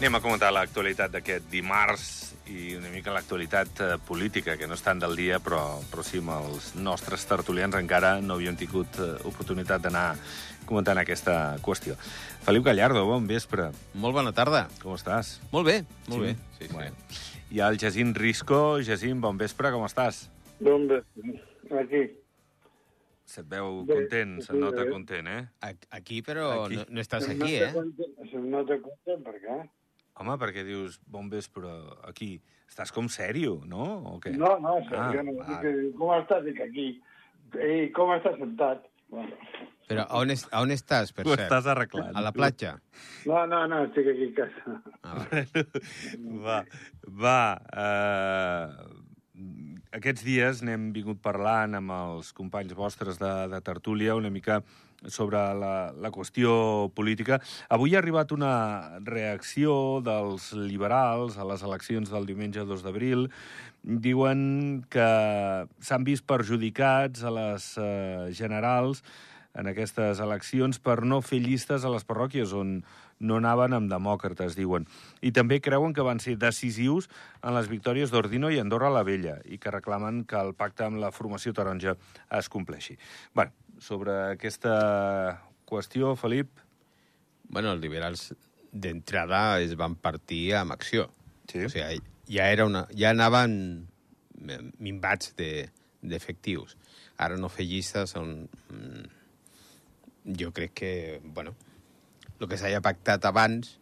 Anem a comentar l'actualitat d'aquest dimarts i una mica l'actualitat eh, política, que no és tant del dia, però, però sí, amb els nostres tertulians encara no havíem tingut eh, oportunitat d'anar comentant aquesta qüestió. Felip Gallardo, bon vespre. Molt bona tarda. Com estàs? Molt bé, molt bé. Sí, sí. Bueno. Hi ha el Jacint Risco. Jacint, bon vespre, com estàs? Bon vespre. Aquí. Se't veu content, sí, se't nota bé. content, eh? Aquí, però Aquí. No, no estàs aquí, eh? Se'm nota content, per què? Home, perquè dius bon vespre aquí. Estàs com sèrio, no? O què? No, no, en Ah, sèrio, no. que, com estàs? Dic, aquí. I com estàs sentat? Bueno. Però a on, es, a on estàs, per Ho cert? estàs arreglant. A la platja? No, no, no, estic aquí a casa. Ah, va. va, va. Uh, aquests dies n'hem vingut parlant amb els companys vostres de, de Tertúlia una mica sobre la, la qüestió política. Avui ha arribat una reacció dels liberals a les eleccions del diumenge 2 d'abril. Diuen que s'han vist perjudicats a les eh, generals en aquestes eleccions per no fer llistes a les parròquies on no anaven amb demòcrates, diuen. I també creuen que van ser decisius en les victòries d'Ordino i Andorra la Vella i que reclamen que el pacte amb la formació taronja es compleixi. Bé, sobre aquesta qüestió, Felip, Bueno, els liberals d'entrada es van partir amb acció. Sí. O sigui, ja, era una, ja anaven minvats de- d'efectius. Ara no fer llistes on... mm, Jo crec que, bueno, el que s'haya pactat abans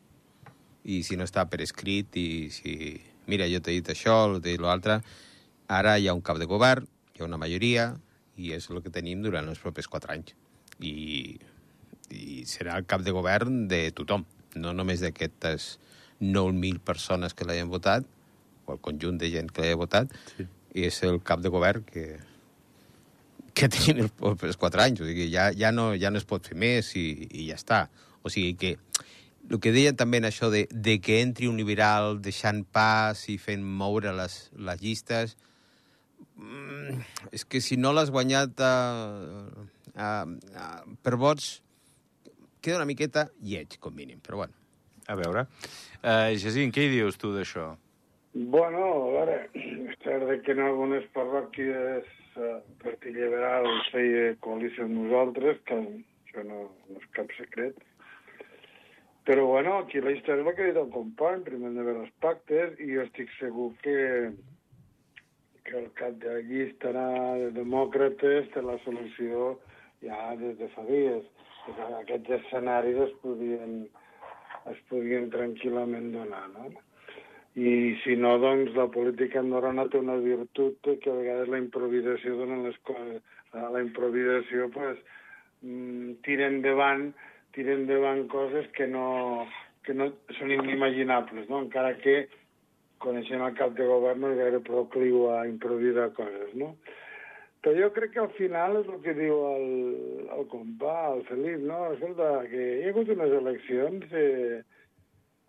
i si no està per escrit i si... Mira, jo t'he dit això, t'he dit l'altre... Ara hi ha un cap de govern, hi ha una majoria, i és el que tenim durant els propers quatre anys. I, i serà el cap de govern de tothom, no només d'aquestes 9.000 persones que l'hayan votat, o el conjunt de gent que l'haya votat, Sí. i és el cap de govern que, que tenim els propers quatre anys. O sigui, ja, ja, no, ja no es pot fer més i, i ja està. O sigui que el que deien també en això de, de que entri un liberal deixant pas i fent moure les, les llistes, és que si no l'has guanyat uh, uh, uh, per vots, queda una miqueta lleig, com mínim, però bueno. a veure. Uh, Jacint, què hi dius tu d'això? Bueno, a veure, és cert que en algunes parròquies el Partit Liberal feia coalició amb nosaltres, que això no, no és cap secret. Però, bueno, aquí la història és el que ha dit el company, primer han d'haver els pactes, i jo estic segur que, que el cap de llista de demòcrates té la solució ja des de fa dies. Que Aquests escenaris es podien, es podien tranquil·lament donar, no? I si no, doncs la política andorrana té una virtut que a vegades la improvisació dona les coses. La improvisació, pues, mm, tira endavant, tira endavant coses que no, que no són inimaginables, no? Encara que coneixem el cap de govern no és gaire procliu a improvisar coses, no? Però jo crec que al final és el que diu el, el compà, el Felip, no? Escolta, que hi ha hagut unes eleccions... Eh,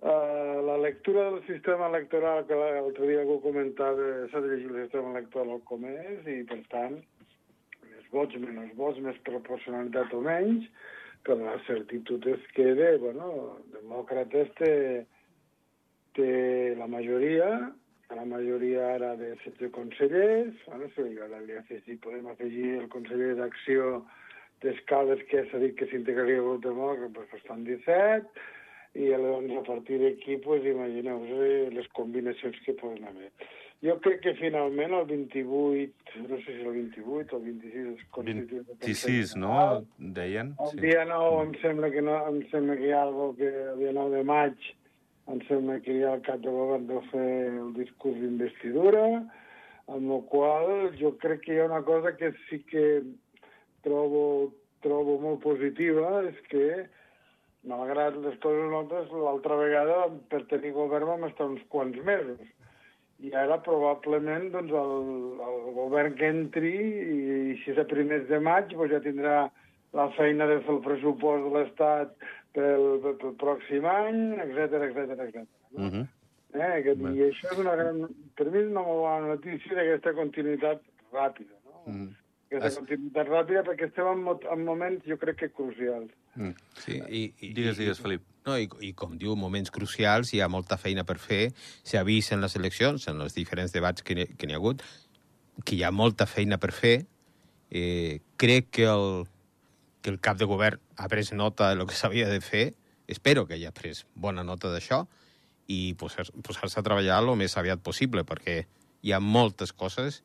Uh, la lectura del sistema electoral, que l'altre dia algú comentava, s'ha de llegir el sistema electoral com és, i per tant, més vots, menys vots, més proporcionalitat o menys, però la certitud és que, bé, bueno, demòcrates té, té la majoria, la majoria ara de 16 consellers, si, ara li afegir, podem afegir el conseller d'Acció d'Escales, que s'ha dit que s'integraria el grup demòcrata, doncs estan 17, i llavors a partir d'aquí, pues, imagineu-vos les combinacions que poden haver. Jo crec que finalment el 28, no sé si el 28 o el 26 es constitueix... el Consell 26, no? Deien? El dia 9 em sembla que no, em sembla que hi ha algo que el dia 9 de maig hi ha el cap de govern de fer el discurs d'investidura, amb la qual jo crec que hi ha una cosa que sí que trobo, trobo molt positiva, és que malgrat les coses nosaltres, l'altra vegada per tenir govern vam estar uns quants mesos. I ara probablement doncs, el, el govern que entri, i si és a primers de maig, doncs ja tindrà la feina de fer el pressupost de l'Estat pel, pel, pel pròxim any, etc etc etc. Uh -huh. Eh, que. I això és una gran... Per mi és una molt bona notícia d'aquesta continuïtat ràpida, no? Uh -huh. Aquesta Es- continuïtat ràpida perquè estem en, mo- en moments, jo crec que crucials. Mm. Sí, i, i, Digues, i- digues, Felip. No, i, I com diu, moments crucials, hi ha molta feina per fer. S'ha vist en les eleccions, en els diferents debats que n'hi ha hagut, que hi ha molta feina per fer. Eh, crec que el, que el cap de govern ha pres nota del que s'havia de fer. Espero que hagi pres bona nota d'això i posar-se posar a treballar el més aviat possible, perquè hi ha moltes coses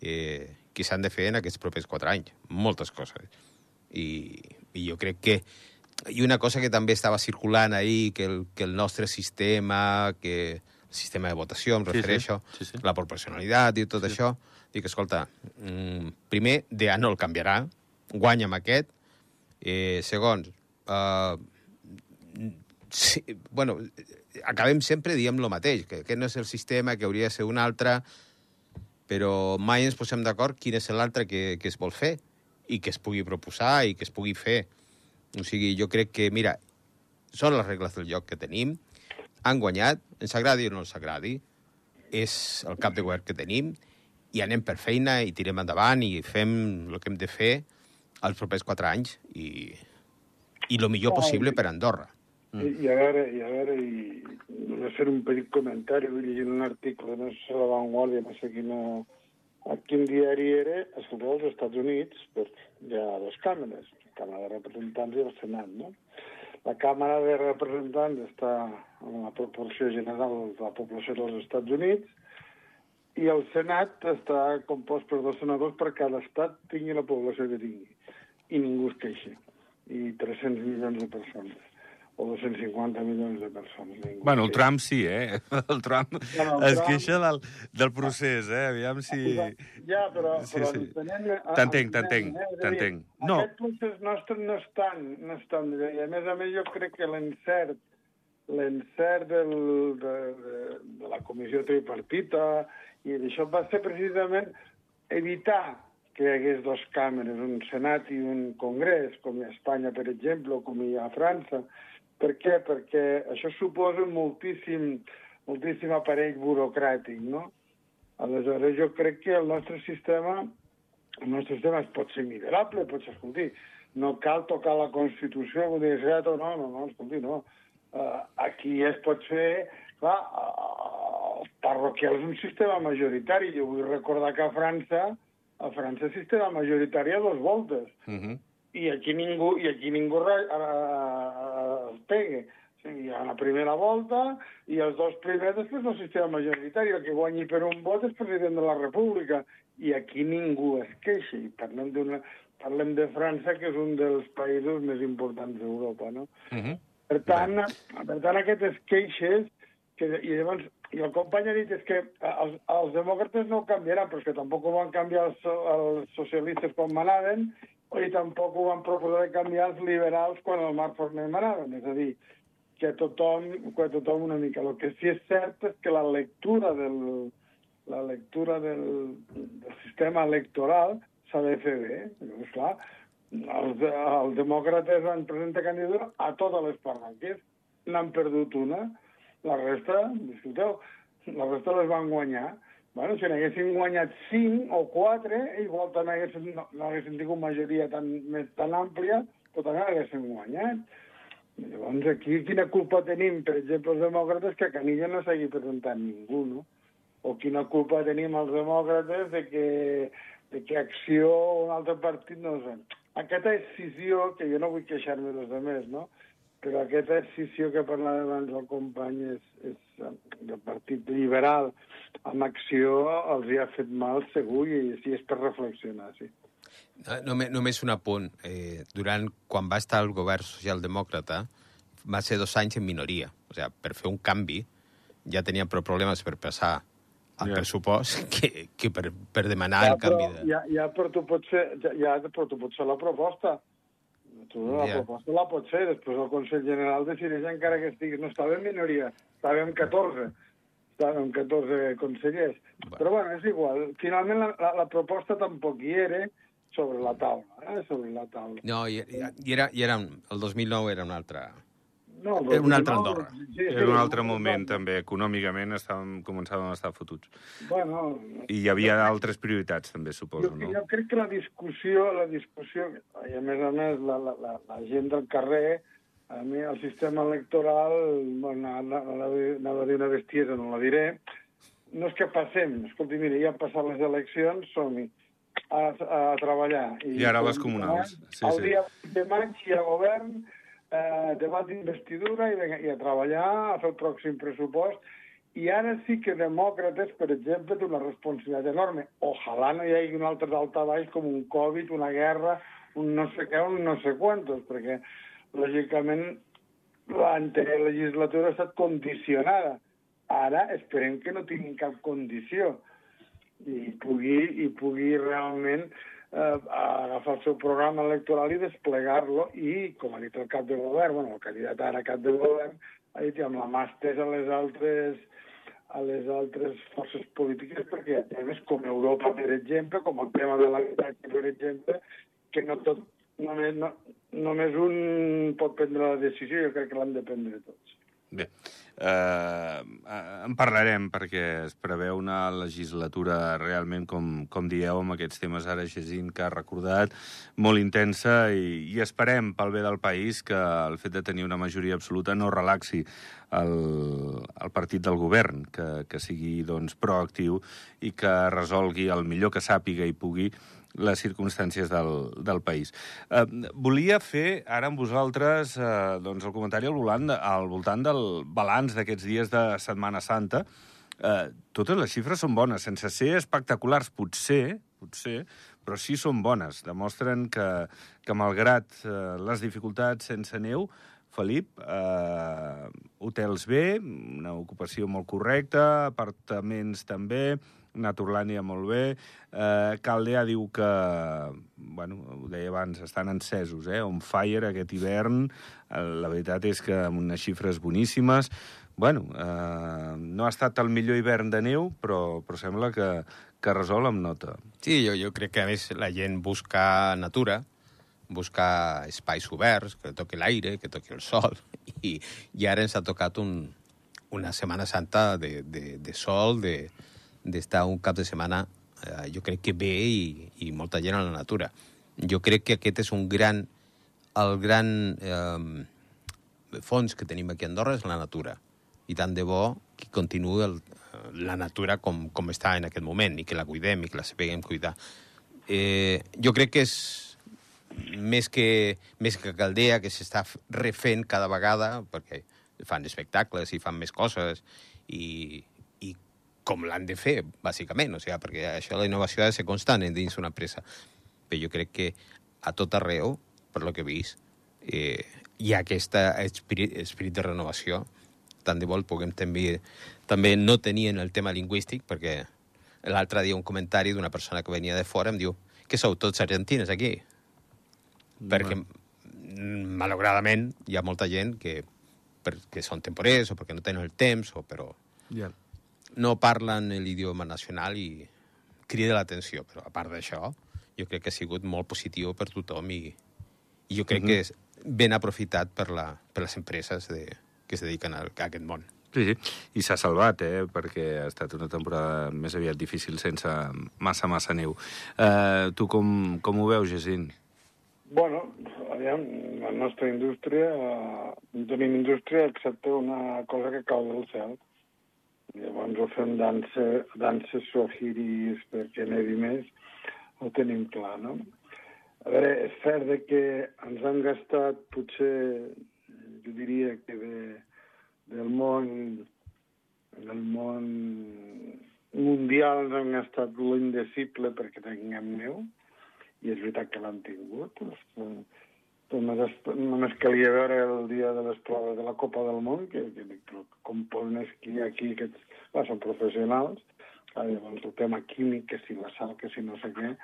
eh, que s'han de fer en aquests propers quatre anys. Moltes coses. I, i jo crec que i una cosa que també estava circulant ahir, que el, que el nostre sistema, que el sistema de votació, em Sí, sí. refereixo, Sí, sí. la proporcionalitat i tot sí. això, dic, escolta, mm, primer, DEA no el canviarà, guanya amb aquest. Eh, segons, eh, sí, bueno, acabem sempre dient el mateix, que aquest no és el sistema, que hauria de ser un altre, però mai ens posem d'acord quin és l'altre que, que es vol fer i que es pugui proposar i que es pugui fer. O sigui, jo crec que, mira, són les regles del joc que tenim, han guanyat, ens agradi o no ens agradi, és el cap de govern que tenim, i anem per feina i tirem endavant i fem el que hem de fer els propers quatre anys i, i el millor possible per Andorra. I, I a veure, i a veure, i només fer un petit comentari, vull llegir un article, no sé, La Vanguardia, no sé quina, a quin diari era, escolteu, als Estats Units, pues, hi ha dues càmeres, la Càmera de Representants i el Senat, no? La Càmera de Representants està en la proporció general de la població dels Estats Units i el Senat està compost per dos senadors per cada estat tingui la població que tingui. I ningú es queixa. I 300 milions de persones. O 250 milions de persones. Ningú Bueno, el. Trump sí, eh? El Trump Bueno, el es Trump- queixa del, del procés, eh? Aviam si... Ja, però... Sí, però sí. entenem- T'entenc, t'entenc, eh? T'entenc. No. Aquest procés nostre no és tan... No és tan I a més a més jo crec que l'encert l'encert de, de, de la comissió tripartita i d'això va ser precisament evitar que hi hagués dos càmeres, un Senat i un Congrés, com a Espanya, per exemple, o com hi ha a França. Per què? Perquè això suposa moltíssim, moltíssim aparell burocràtic, no? Aleshores, jo crec que el nostre sistema, el nostre sistema pot ser millorable, pot ser, escolti, no cal tocar la Constitució, vull dir, ja, no, no, no, escolti, no. Uh, aquí es pot fer, clar, uh, el parroquial és un sistema majoritari. Jo vull recordar que a França, a el sistema majoritari a dos voltes Uh -huh. i aquí ningú, i aquí ningú re- eh, es pegue. O sigui, ha la primera volta i els dos primers després del sistema majoritari. El que guanyi per un vot és president de la República. I aquí ningú es queixa. I parlem, parlem de França, que és un dels països més importants d'Europa, no? Uh -huh. Per tant, per tant aquestes queixes, que, i llavors, i el company ha dit és que els, els demòcrates no ho canviaran, però és que tampoc ho van canviar els, els socialistes quan manaven, i tampoc ho van proposar de canviar els liberals quan el Marc Forner manaven. És a dir, que tothom, que tothom una mica. El que sí és cert és que la lectura del, la lectura del, del sistema electoral s'ha de fer bé. Llavors, clar, els, els demòcrates van presentar candidatura a totes les parròquies. N'han perdut una. La resta, discuteu, la resta les van guanyar. Bueno, si n'haguessin guanyat 5 o 4, igual també haguessin, no, no haguessin tingut majoria tan, més, tan àmplia, però també l'haguessin guanyat. Llavors, aquí quina culpa tenim, per exemple, els demòcrates, que Canilla no s'hagi presentat ningú, no? O quina culpa tenim els demòcrates de que, de que Acció o un altre partit no. Aquesta escissió, que jo no vull queixar-me dels altres, no? Però aquesta escissió que parlava abans el company és, és del Partit Liberal amb Acció els hi ha fet mal segur i sí és per reflexionar, sí. Eh, Només, només un apunt. Eh, durant, quan va estar el govern socialdemòcrata, va ser dos anys en minoria. O sigui, per fer un canvi ja tenien prou problemes per passar al Ja. pressupost que, que per, per demanar el però, canvi de... ja, ja, però tu pots fer, ja, ja, però tu pots fer la proposta. Tu la Ja. proposta la pots fer, després el Consell General decideix encara que estiguis... No estava en minoria, estava en 14. Estava en 14 consellers. Bueno. Però bueno, és igual. Finalment la, la, la proposta tampoc hi era sobre la taula, eh? sobre la taula. No, i, i, era, i era, el 2009 era un altre... No, Era un altre no, Andorra. Sí, Era un altre moment, també. Econòmicament estàvem, començàvem a estar fotuts. Bueno, I hi havia altres prioritats, també, Jo, suposo, no? jo crec que la discussió, la discussió, i a més a més la, la, la, la gent del carrer A mi el sistema electoral, bueno, anava a dir una bestiesa, no la diré, no és que passem, escolti, mira, ja han passat les eleccions, som-hi a, a treballar. I, I ara les comunals. Sí, el sí. dia de maig hi ha govern, eh, debat d'investidura i, i a treballar, a fer el pròxim pressupost, i ara sí que demòcrates, per exemple, té una responsabilitat enorme. Ojalà no hi hagi un altre daltabaix com un Covid, una guerra, un no sé què, un no sé quantos, perquè, lògicament, l'anterior legislatura ha estat condicionada. Ara esperem que no tinguin cap condició i pugui, i pugui realment eh, agafar el seu programa electoral i desplegar-lo i, com ha dit el cap de govern, bueno, el candidat ara cap de govern, ha dit amb la mà estesa a les altres a les altres forces polítiques perquè hi ha temes com Europa, per exemple, com el tema de l'habitatge, per exemple, que no tot, només, no, només un pot prendre la decisió, jo crec que l'han de prendre tots. Bé, eh, en parlarem perquè es preveu una legislatura realment, com, com dieu, amb aquests temes ara, Gesín, que ha recordat, molt intensa i, i esperem pel bé del país que el fet de tenir una majoria absoluta no relaxi el, el partit del govern, que, que sigui doncs, proactiu i que resolgui el millor que sàpiga i pugui les circumstàncies del, del país. Eh, volia fer ara amb vosaltres eh, doncs el comentari al volant, al voltant del balanç d'aquests dies de Setmana Santa. Eh, totes les xifres són bones, sense ser espectaculars, potser, potser, però sí són bones. Demostren que, que malgrat eh, les dificultats sense neu, Felip, eh, hotels bé, una ocupació molt correcta, apartaments també, Naturlània molt bé. Eh, Caldea diu que, bueno, ho deia abans, estan encesos, eh? On fire aquest hivern. Eh, la veritat és que amb unes xifres boníssimes. Bueno, eh, no ha estat el millor hivern de neu, però, però sembla que, que resol amb nota. Sí, jo, jo crec que a més la gent busca natura, busca espais oberts, que toqui l'aire, que toqui el sol, i, i ara ens ha tocat un, una Setmana Santa de, de, de sol, de, d'estar un cap de setmana, eh, jo crec que bé i, i molta gent a la natura. Jo crec que aquest és un gran... El gran eh, fons que tenim aquí a Andorra és la natura. I tant de bo que continuï el, la natura com, com està en aquest moment i que la cuidem i que la sapiguem cuidar. Eh, jo crec que és més que, més que Caldea, que s'està refent cada vegada, perquè fan espectacles i fan més coses, i, com l'han de fer, bàsicament, o sigui, perquè això la innovació ha de ser constant dins una empresa. Però jo crec que a tot arreu, per lo que he vist, eh, hi ha aquest esperit, esperit de renovació. Tant de vol puguem també, també no tenir en el tema lingüístic, perquè l'altre dia un comentari d'una persona que venia de fora em diu que sou tots argentines aquí? No. Perquè, malauradament, hi ha molta gent que perquè són temporers o perquè no tenen el temps, o però... Yeah no parlen l'idioma nacional i crida l'atenció, però a part d'això, jo crec que ha sigut molt positiu per tothom i, i jo crec mm -hmm. que és ben aprofitat per, la, per les empreses de, que es dediquen a, a aquest món. Sí, sí. I s'ha salvat, eh? perquè ha estat una temporada més aviat difícil sense massa, massa neu. Uh, tu com, com ho veus, Jacint? Bueno, aviam, la nostra indústria, uh, no tenim indústria excepte una cosa que cau del cel, Llavors ho fem dansa, dansa sohiris perquè nevi més, ho tenim clar, no? A veure, és cert que ens han gastat potser, jo diria que de, del món del món mundial ens han gastat l'indecible perquè tinguem neu, i és veritat que l'han tingut. Només, només calia veure el dia de les proves de la Copa del Món, que, que com poden esquiar aquí, aquests, clar, són professionals, clar, llavors el tema químic, que si la sal, que si no sé què,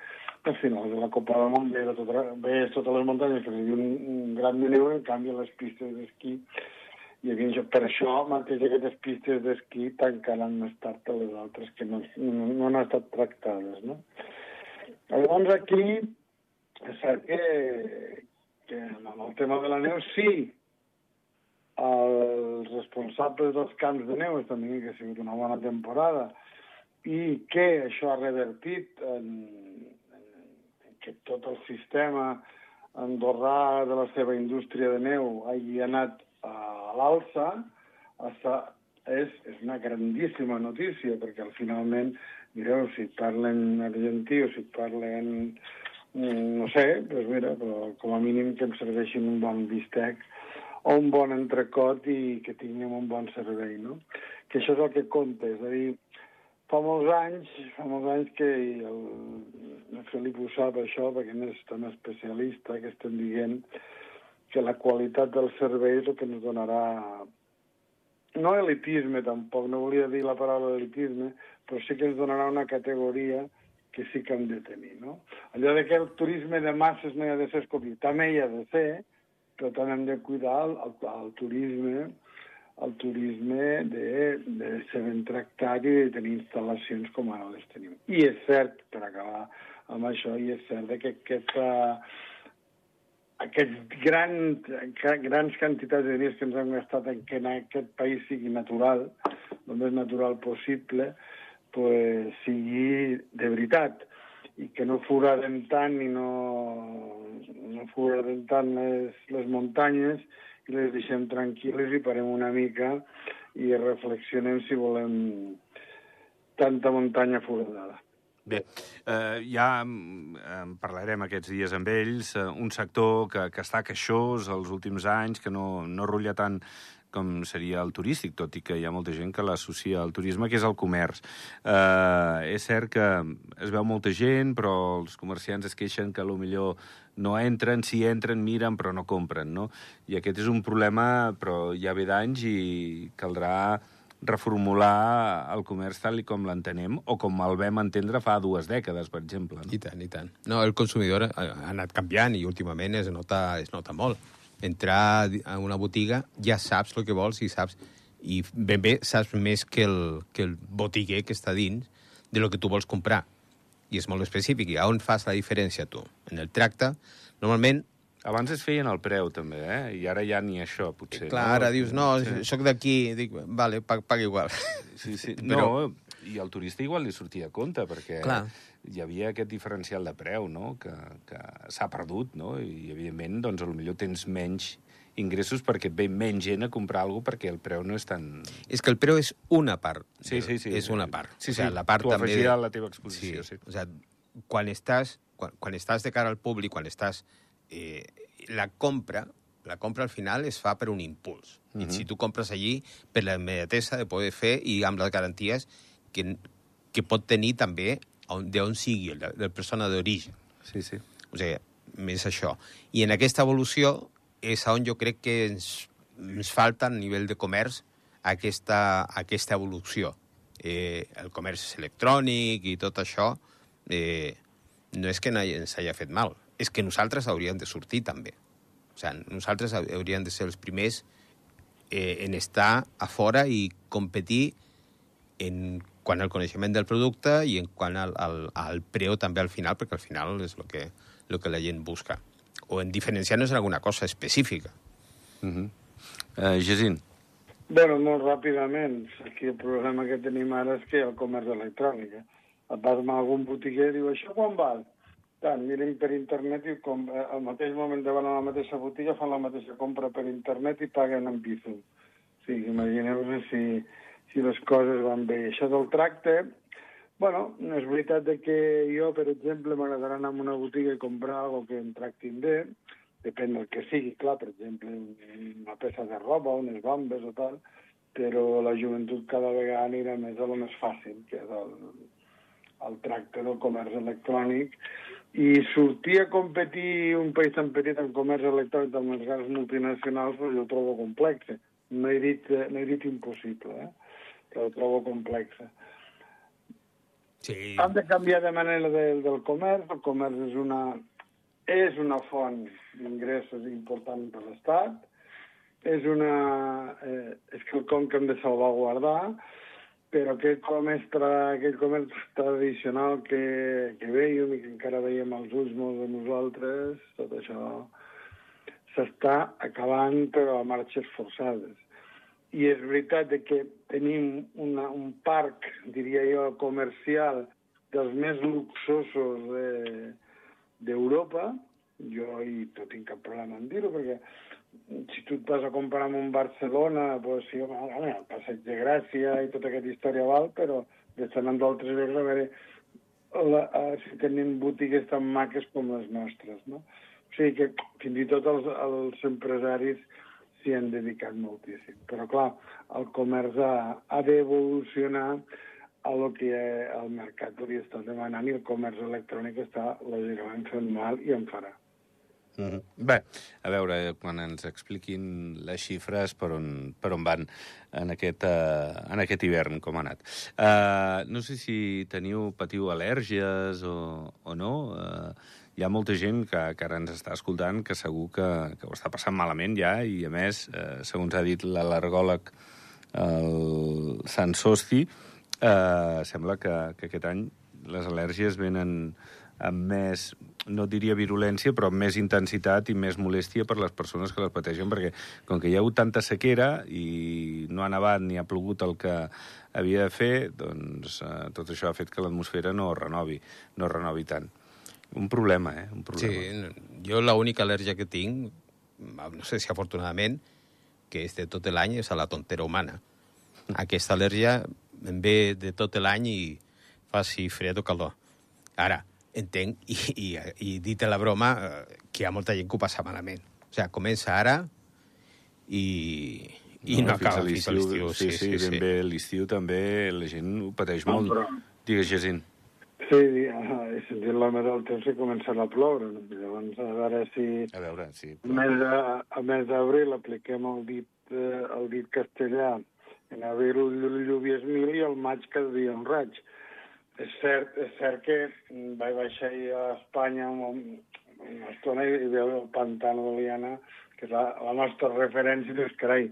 al final de la Copa del Món ve tot, veies totes les muntanyes que hi un, un gran neu, en canvi les pistes d'esquí i havia, per això mateix aquestes pistes d'esquí tancaran més tard que les altres que no, no, no han estat tractades, no? Llavors aquí és cert que, que amb el tema de la neu sí, els responsables dels camps de neu també que ha sigut una bona temporada. I que això ha revertit en, en, en que tot el sistema andorrà de la seva indústria de neu hagi anat a l'alça, és, és una grandíssima notícia, perquè al finalment, mireu, si parlen argentí o si parlen, no sé, doncs mira, però com a mínim que em serveixin un bon bistec o un bon entrecot i que tinguem un bon servei, no? Que això és el que compta, és a dir, fa molts anys, fa molts anys que el, el Felip ho sap això, perquè no és tan especialista, que estem dient que la qualitat del servei és el que ens donarà no elitisme tampoc, no volia dir la paraula elitisme, però sí que ens donarà una categoria que sí que hem de tenir, no? Allò de que el turisme de masses no hi ha de ser escollit, també hi ha de ser, però també hem de cuidar el, el, el turisme el turisme de, de ser ben tractat i de tenir instal·lacions com ara les tenim. I és cert, per acabar amb això, i és cert que aquesta, aquests grans, grans quantitats de diners que ens han gastat en que en aquest país sigui natural, el més natural possible, pues, sigui de veritat i que no foradem tant i no, no foradem tant les, les muntanyes i les deixem tranquil·les i parem una mica i reflexionem si volem tanta muntanya foradada. Bé, eh, ja eh, parlarem aquests dies amb ells, eh, un sector que, que està queixós els últims anys, que no, no rutlla tant com seria el turístic, tot i que hi ha molta gent que l'associa al turisme, que és el comerç. Eh, és cert que es veu molta gent, però els comerciants es queixen que millor no entren, si entren, miren, però no compren, no? I aquest és un problema, però ja ve d'anys i caldrà reformular el comerç tal i com l'entenem o com el vam entendre fa dues dècades, per exemple. No? I tant, i tant. No, el consumidor ha anat canviant i últimament es nota, es nota molt entrar a una botiga, ja saps el que vols i saps i ben bé saps més que el, que el botiguer que està dins de lo que tu vols comprar. I és molt específic. I on fas la diferència, tu? En el tracte, normalment... Abans es feien el preu, també, eh? I ara ja ni això, potser. Clar, no? ara dius, no, sí. soc d'aquí, dic, vale, paga, paga igual. Sí, sí. Però... No, i al turista igual li sortia a compte, perquè Clar. Hi havia aquest diferencial de preu, no?, que, que s'ha perdut, no?, i evidentment, doncs, potser tens menys ingressos perquè et ve menys gent a comprar alguna perquè el preu no és tan... És que el preu és una part. Sí, sí, sí. És una part. Sí, sí, o sigui, la part també... de... a la teva exposició, sí. sí. O sigui, quan estàs, quan, quan estàs de cara al públic, quan estàs... Eh, la compra, la compra al final es fa per un impuls. Uh -huh. I si tu compres allí, per la immediatesa de poder fer i amb les garanties que, que pot tenir també d'on sigui, la, la persona d'origen. Sí, sí. O sigui, més això. I en aquesta evolució és on jo crec que ens, ens falta a nivell de comerç aquesta, aquesta evolució. Eh, el comerç electrònic i tot això eh, no és que ens hagi fet mal, és que nosaltres hauríem de sortir també. O sigui, nosaltres hauríem de ser els primers eh, en estar a fora i competir en quant al coneixement del producte i en quant al, al, al preu també al final, perquè al final és el que, el que la gent busca. O en diferenciar-nos en alguna cosa específica. Uh -huh. uh, Jacint. Bueno, molt ràpidament. Aquí el problema que tenim ara és que el comerç electrònic. Eh? Et vas a algun botiguer i diu, això quan val? Tant, miren per internet i com, eh, al mateix moment de van a la mateixa botiga fan la mateixa compra per internet i paguen en Bizum. O sigui, imagineu-vos si, si les coses van bé. Això del tracte, bueno, és veritat que jo, per exemple, m'agradarà anar a una botiga i comprar alguna que em tractin bé, depèn del que sigui, clar, per exemple, una peça de roba, unes bombes o tal, però la joventut cada vegada anirà més a lo més fàcil, que és el, el tracte del comerç electrònic, i sortir a competir un país tan petit en comerç electrònic amb les grans multinacionals, jo ho trobo complex. No he dit, no he dit impossible, eh? Que ho trobo complexa. Sí. Han de canviar de manera del, del comerç. El comerç és una, és una font d'ingressos important per l'Estat. És una... Eh, és quelcom que hem de salvaguardar, però aquell comerç, aquell comerç tradicional que, que veiem i que encara veiem als ulls molts de nosaltres, tot això s'està acabant però a marxes forçades i és veritat que tenim una, un parc, diria jo, comercial dels més luxosos d'Europa, jo i no tinc cap problema en dir-ho, perquè si tu et vas a comparar amb un Barcelona, doncs sí, home, el Passeig de Gràcia i tota aquesta història val, però estan en d'altres llocs a veure la, a, si tenim botigues tan maques com les nostres, no? O sigui que fins i tot els, els empresaris s'hi han dedicat moltíssim. Però, clar, el comerç ha, ha d'evolucionar a lo que el mercat li està demanant i el comerç electrònic està, lògicament, fent mal i en farà. Mm. Bé, a veure, quan ens expliquin les xifres per on, per on van en aquest, uh, en aquest hivern, com ha anat. Uh, no sé si teniu, patiu al·lèrgies o, o no. Uh, hi ha molta gent que, que ara ens està escoltant que segur que, que ho està passant malament ja i, a més, uh, segons ha dit l'al·lergòleg el Sant Sosti, uh, sembla que, que aquest any les al·lèrgies venen amb més, no diria virulència, però amb més intensitat i més molèstia per les persones que les pateixen, perquè com que hi ha hagut tanta sequera i no ha nevat ni ha plogut el que havia de fer, doncs eh, tot això ha fet que l'atmosfera no renovi, no renovi tant. Un problema, eh? Un problema. Sí, jo l'única al·lèrgia que tinc, no sé si afortunadament, que és de tot l'any, és a la tontera humana. Aquesta al·lèrgia em ve de tot l'any i faci fred o calor. Ara, entenc, i, i, i dit la broma, eh, que hi ha molta gent que ho passa malament. O sigui, comença ara i, i no, no acaba fins a l'estiu. Sí, sí, sí, ben sí. bé, l'estiu també la gent ho pateix molt. Però... Digues, Jacint. Sí, he sentit la meva del temps i començarà a ploure. No? Llavors, a veure si... A veure, sí. Però... A mes, a, a mes d'abril apliquem el dit, eh, el dit castellà. En abril lluvies mil i al maig cada dia un raig. És cert, és cert que vaig baixar a Espanya una estona i veu el pantano de Liana, que és la, la nostra referència, i dius, carai,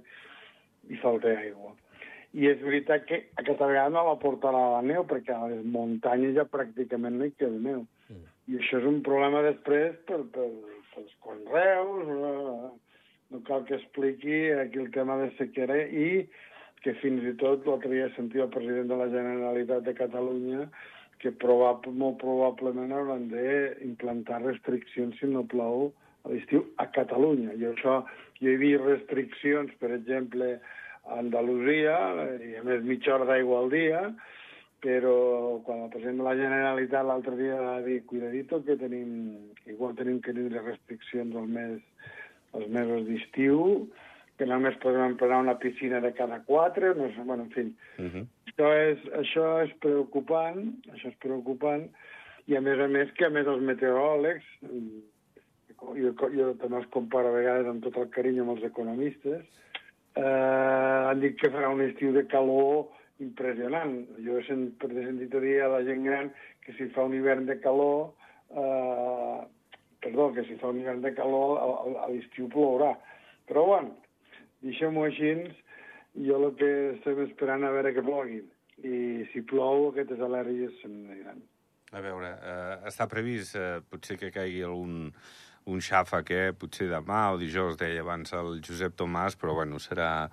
hi falta aigua. I és veritat que aquesta vegada no la portarà la neu, perquè a les muntanyes ja pràcticament no hi queda neu. Mm. I això és un problema després per, per, pels conreus, no, no cal que expliqui aquí el tema de sequera i que fins i tot l'altre dia sentia el president de la Generalitat de Catalunya que probab molt probablement hauran d'implantar restriccions si no plou a l'estiu a Catalunya. I això, jo he vist restriccions, per exemple, a Andalusia, i a més mitja hora d'aigua al dia, però quan el president de la Generalitat l'altre dia va dir, cuidadito, que tenim, igual tenim que tenir restriccions al mes, als mesos d'estiu, que només podem emplenar una piscina de cada quatre, no sé, bueno, en fi. Uh -huh. això, és, això és preocupant, això és preocupant, i a més a més que a més els meteoròlegs, jo, jo també els comparo a vegades amb tot el carinyo amb els economistes, eh, han dit que farà un estiu de calor impressionant. Jo he sentit a dir a la gent gran que si fa un hivern de calor, eh, perdó, que si fa un hivern de calor a, a l'estiu plourà. Però bueno, deixem-ho així, jo el que estem esperant a veure que plogui. I si plou, aquestes al·lèrgies se'n aniran. A veure, eh, està previst eh, potser que caigui algun un xàfec, eh? potser demà o dijous, deia abans el Josep Tomàs, però bueno, serà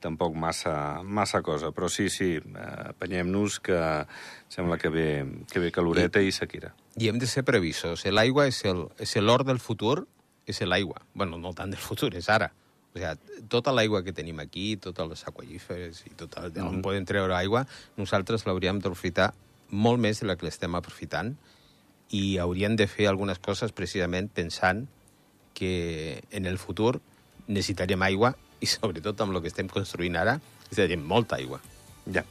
tampoc massa, massa cosa. Però sí, sí, eh, apanyem-nos que sembla que ve, que ve caloreta i, i sequera. I hem de ser previsos. L'aigua és l'or del futur, és l'aigua. bueno, no tant del futur, és ara. O sigui, tota l'aigua que tenim aquí, totes les aquaíferes i tot el, mm on podem treure aigua, nosaltres l'hauríem d'aprofitar molt més de la que l'estem aprofitant i hauríem de fer algunes coses precisament pensant que en el futur necessitaríem aigua i sobretot amb el que estem construint ara necessitaríem molta aigua. Ja.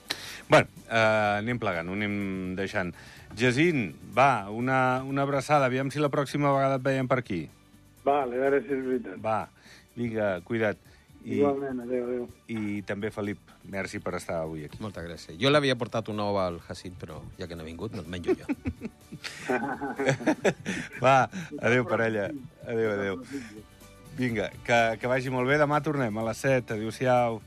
bueno, eh, anem plegant, ho anem deixant. Jacint, va, una, una abraçada. Aviam si la pròxima vegada et veiem per aquí. Vale, a veure si és veritat. Va, Vinga, cuida't. I, Igualment, adéu, adéu. I també, Felip, merci per estar avui aquí. Moltes gràcies. Jo l'havia portat un ou al Jacint, però ja que no ha vingut, me'l menjo jo. Va, adéu, parella. Adéu, adéu. Vinga, que, que vagi molt bé. Demà tornem a les 7. Adéu-siau.